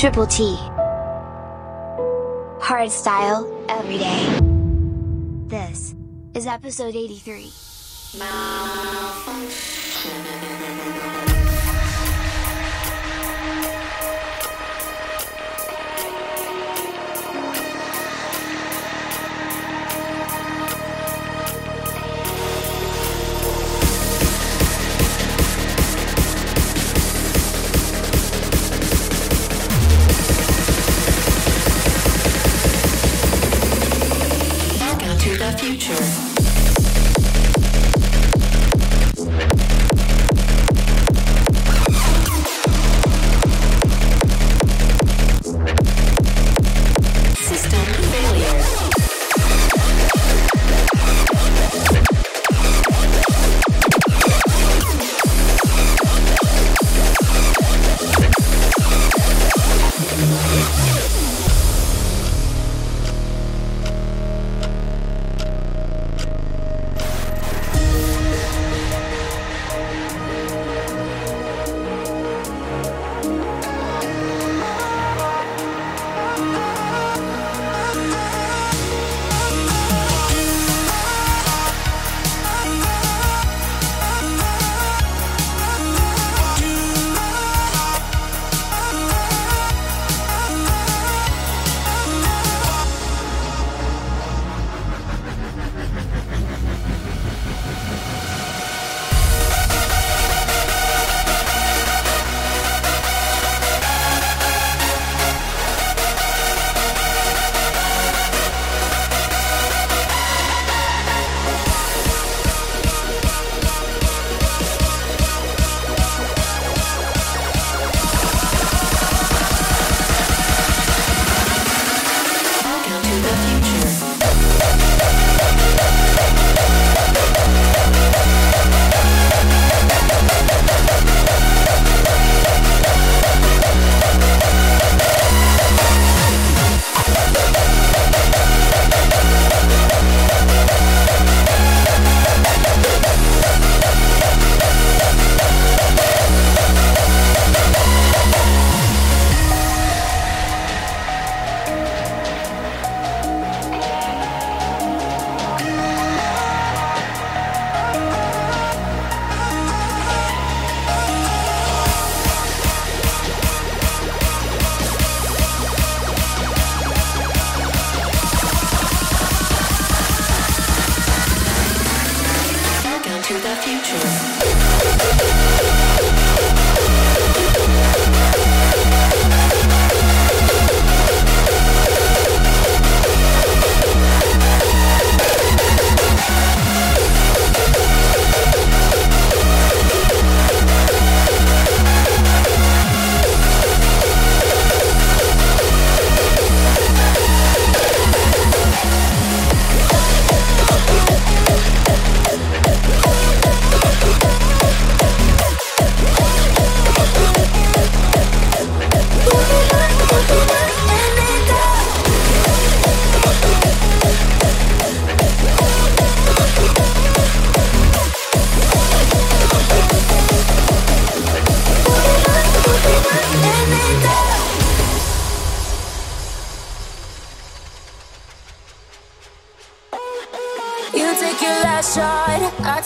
Triple T. Hard style, every day. This is episode 83. Welcome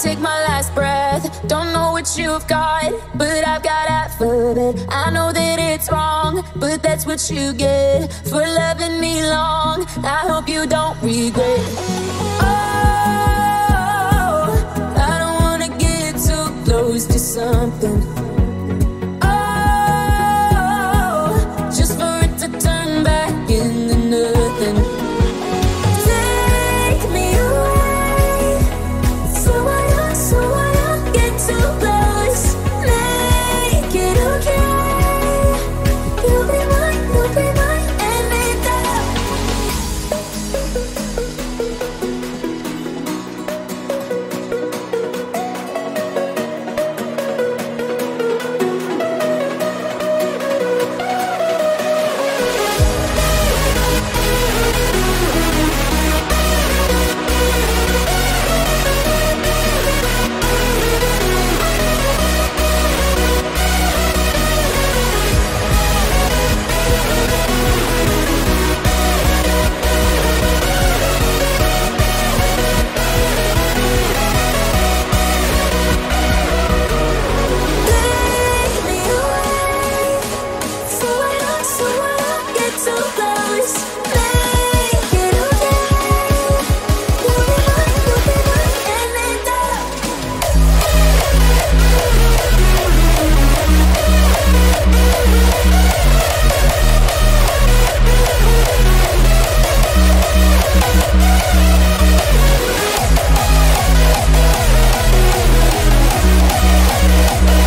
take my last breath. Don't know what you've got, but I've got alphabet. I know that it's wrong, but that's what you get for loving me long. I hope you don't regret. Oh,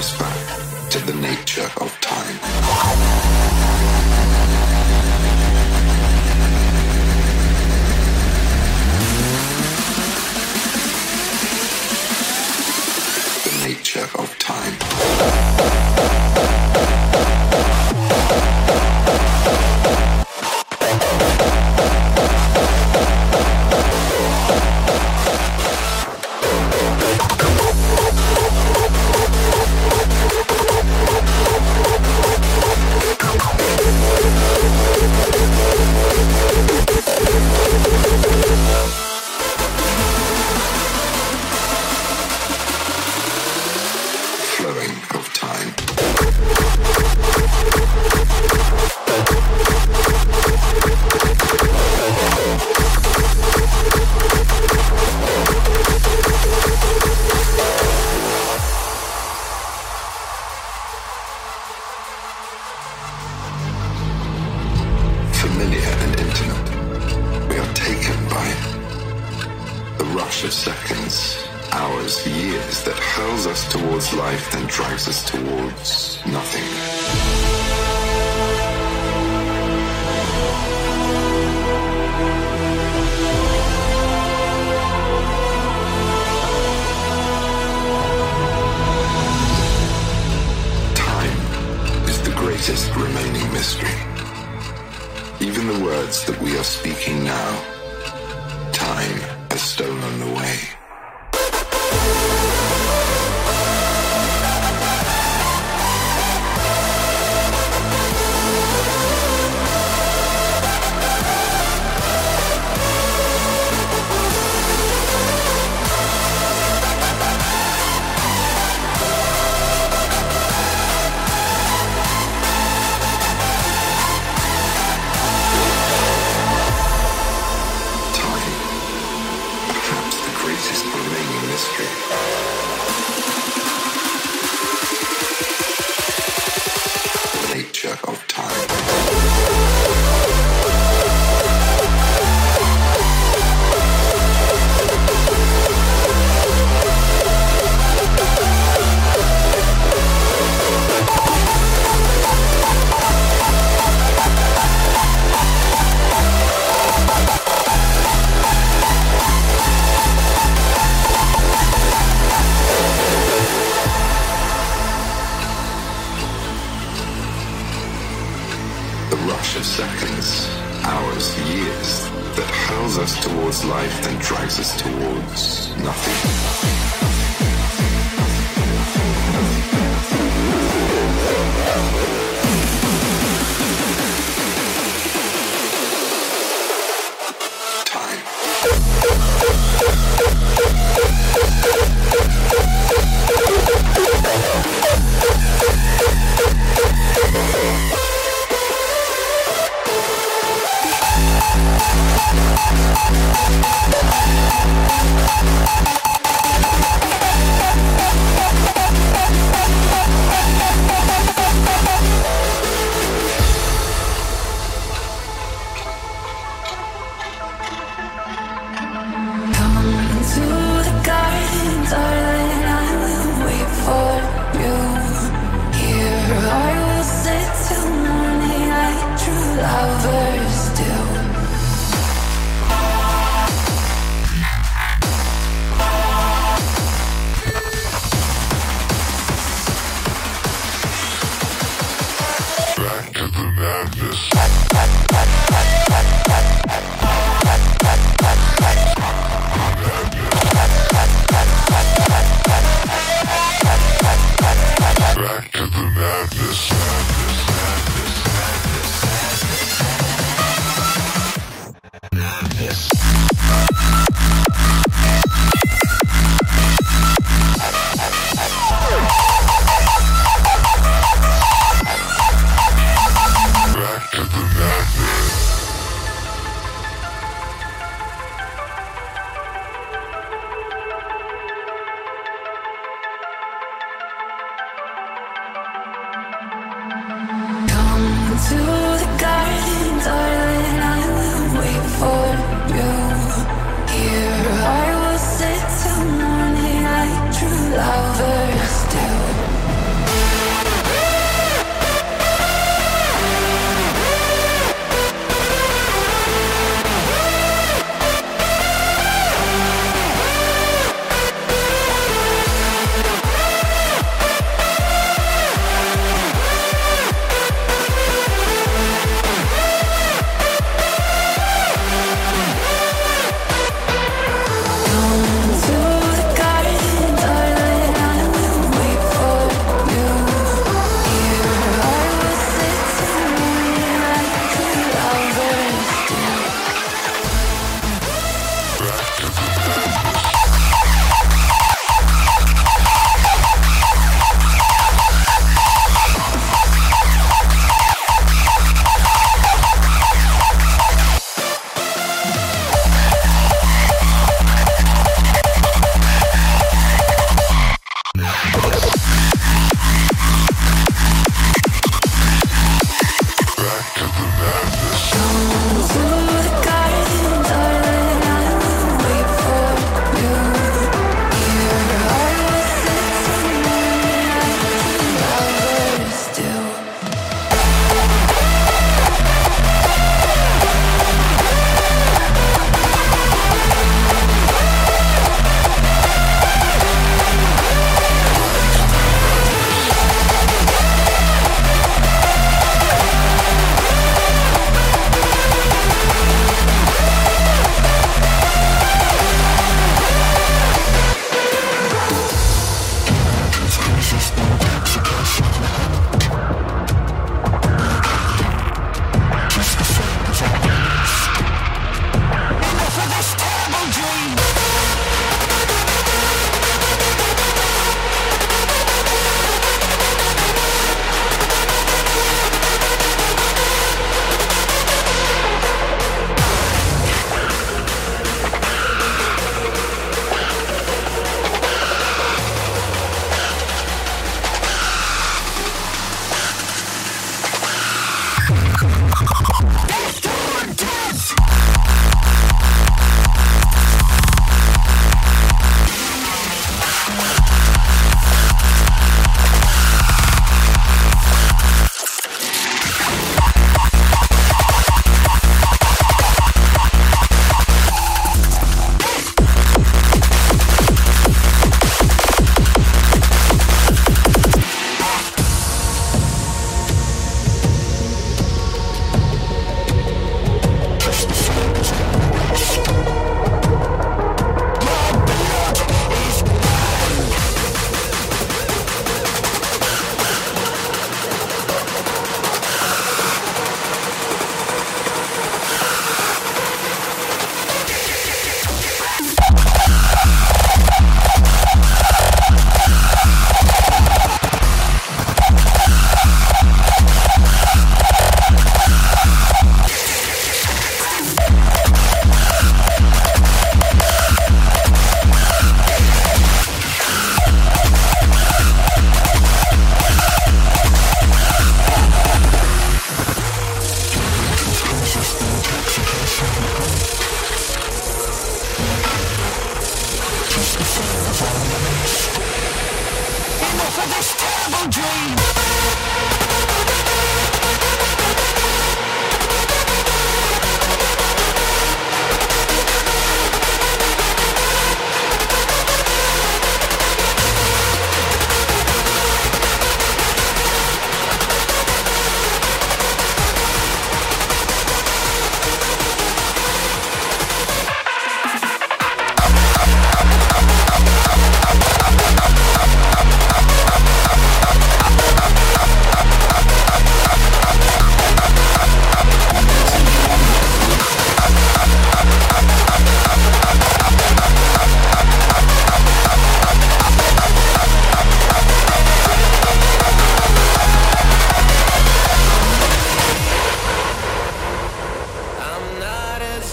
goes back to the nature of time. The nature of time. familiar and intimate. We are taken by it. The rush of seconds, hours, years that hurls us towards life then drives us towards nothing. greatest remaining mystery even the words that we are speaking now. Time has stolen the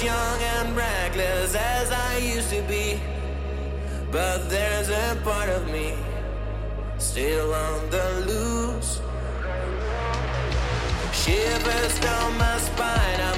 young and reckless as I used to be. But there's a part of me still on the loose. Shivers down my spine. I'm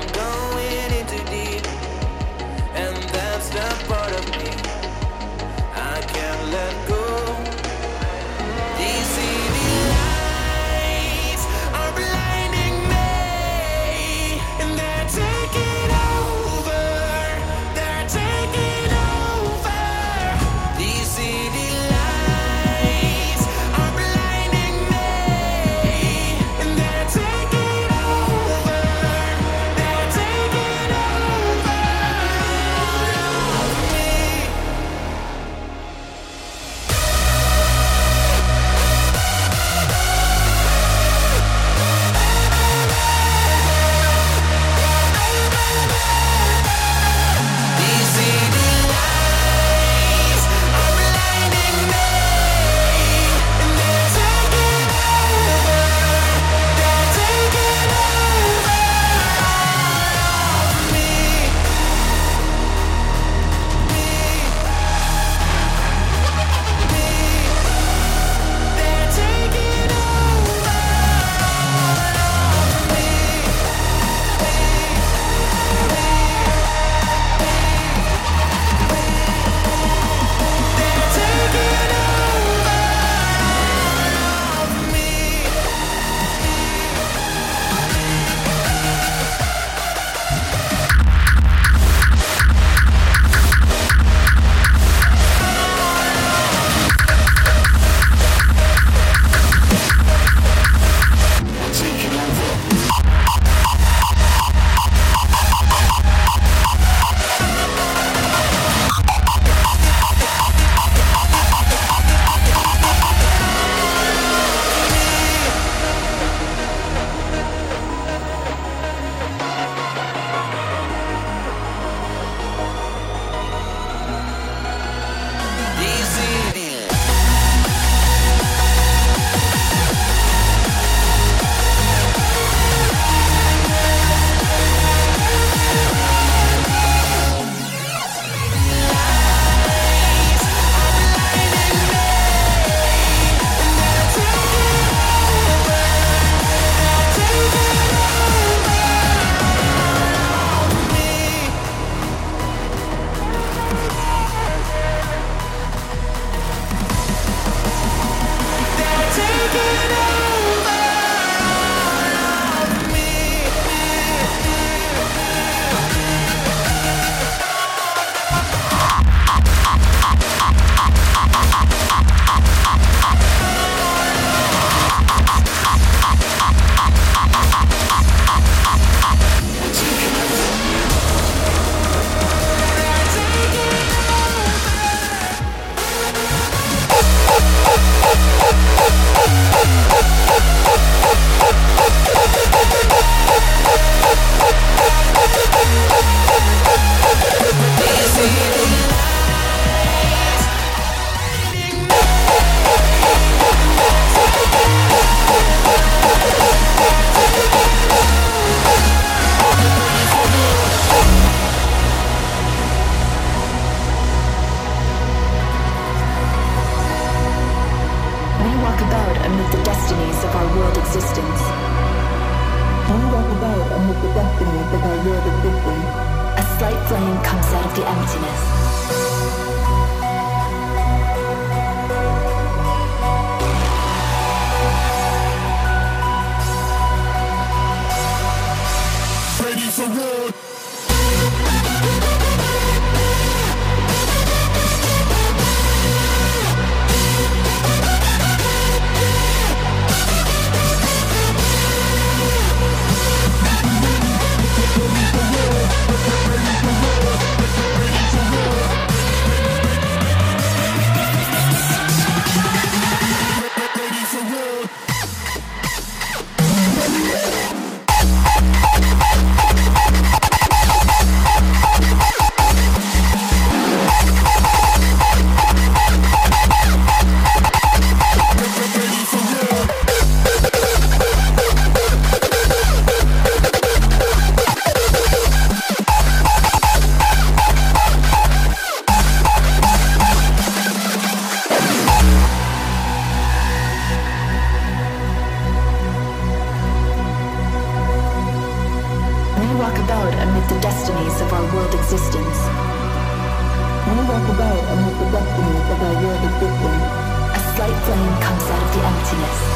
Why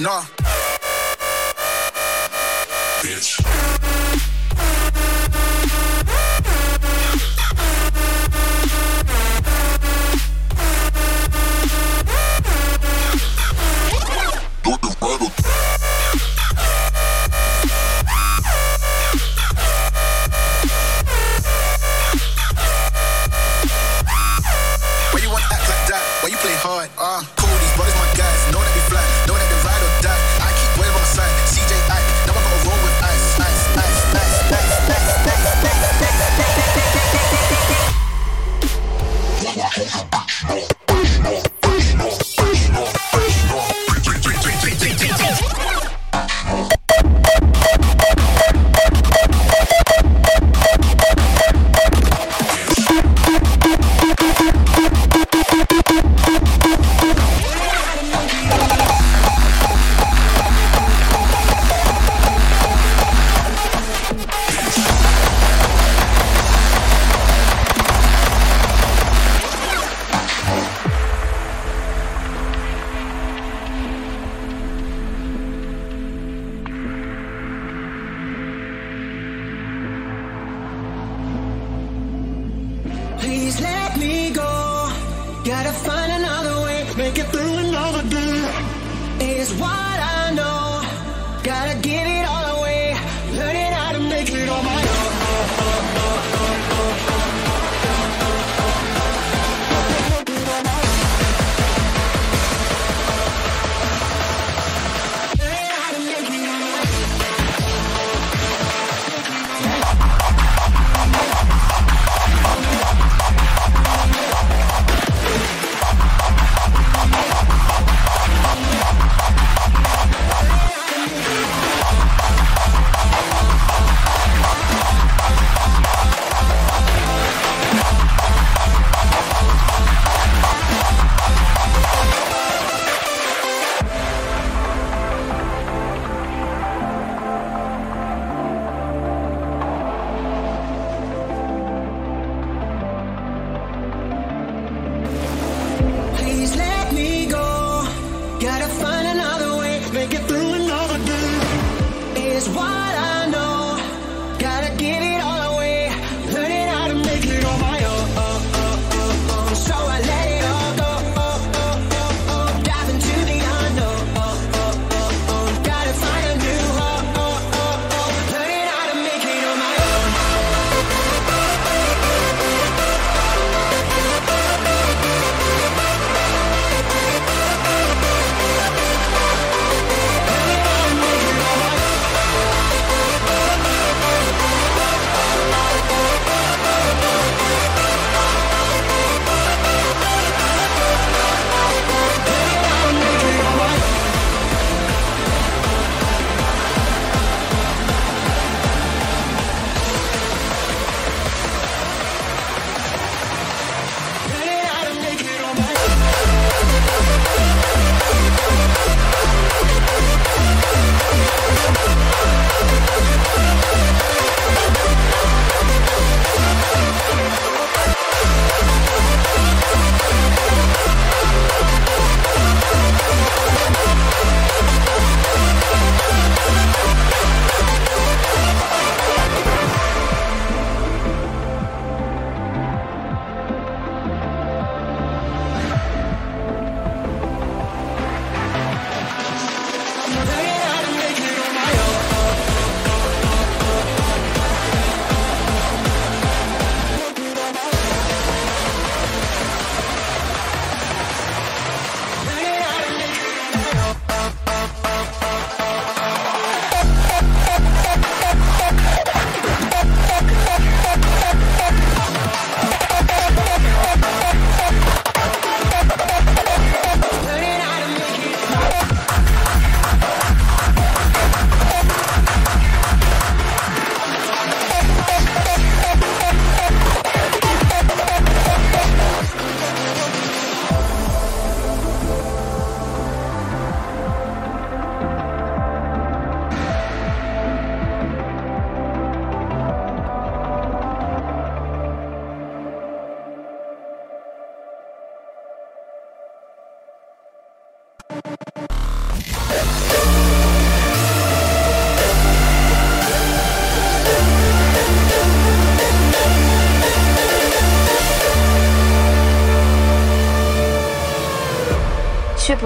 you play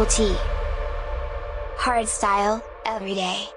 Triple T. Hardstyle, every day.